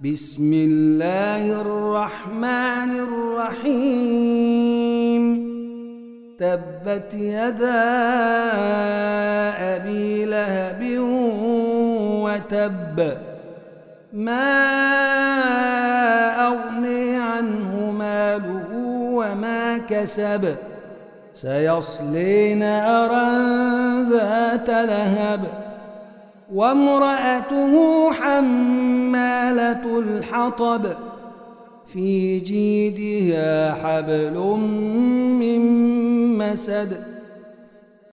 بسم الله الرحمن الرحيم. تبت يدا أبي لهب وتب. ما أغني عنه ماله وما كسب. سيصلي نارا ذات لهب. وامرأته الحطب في جيدها حبل من مسد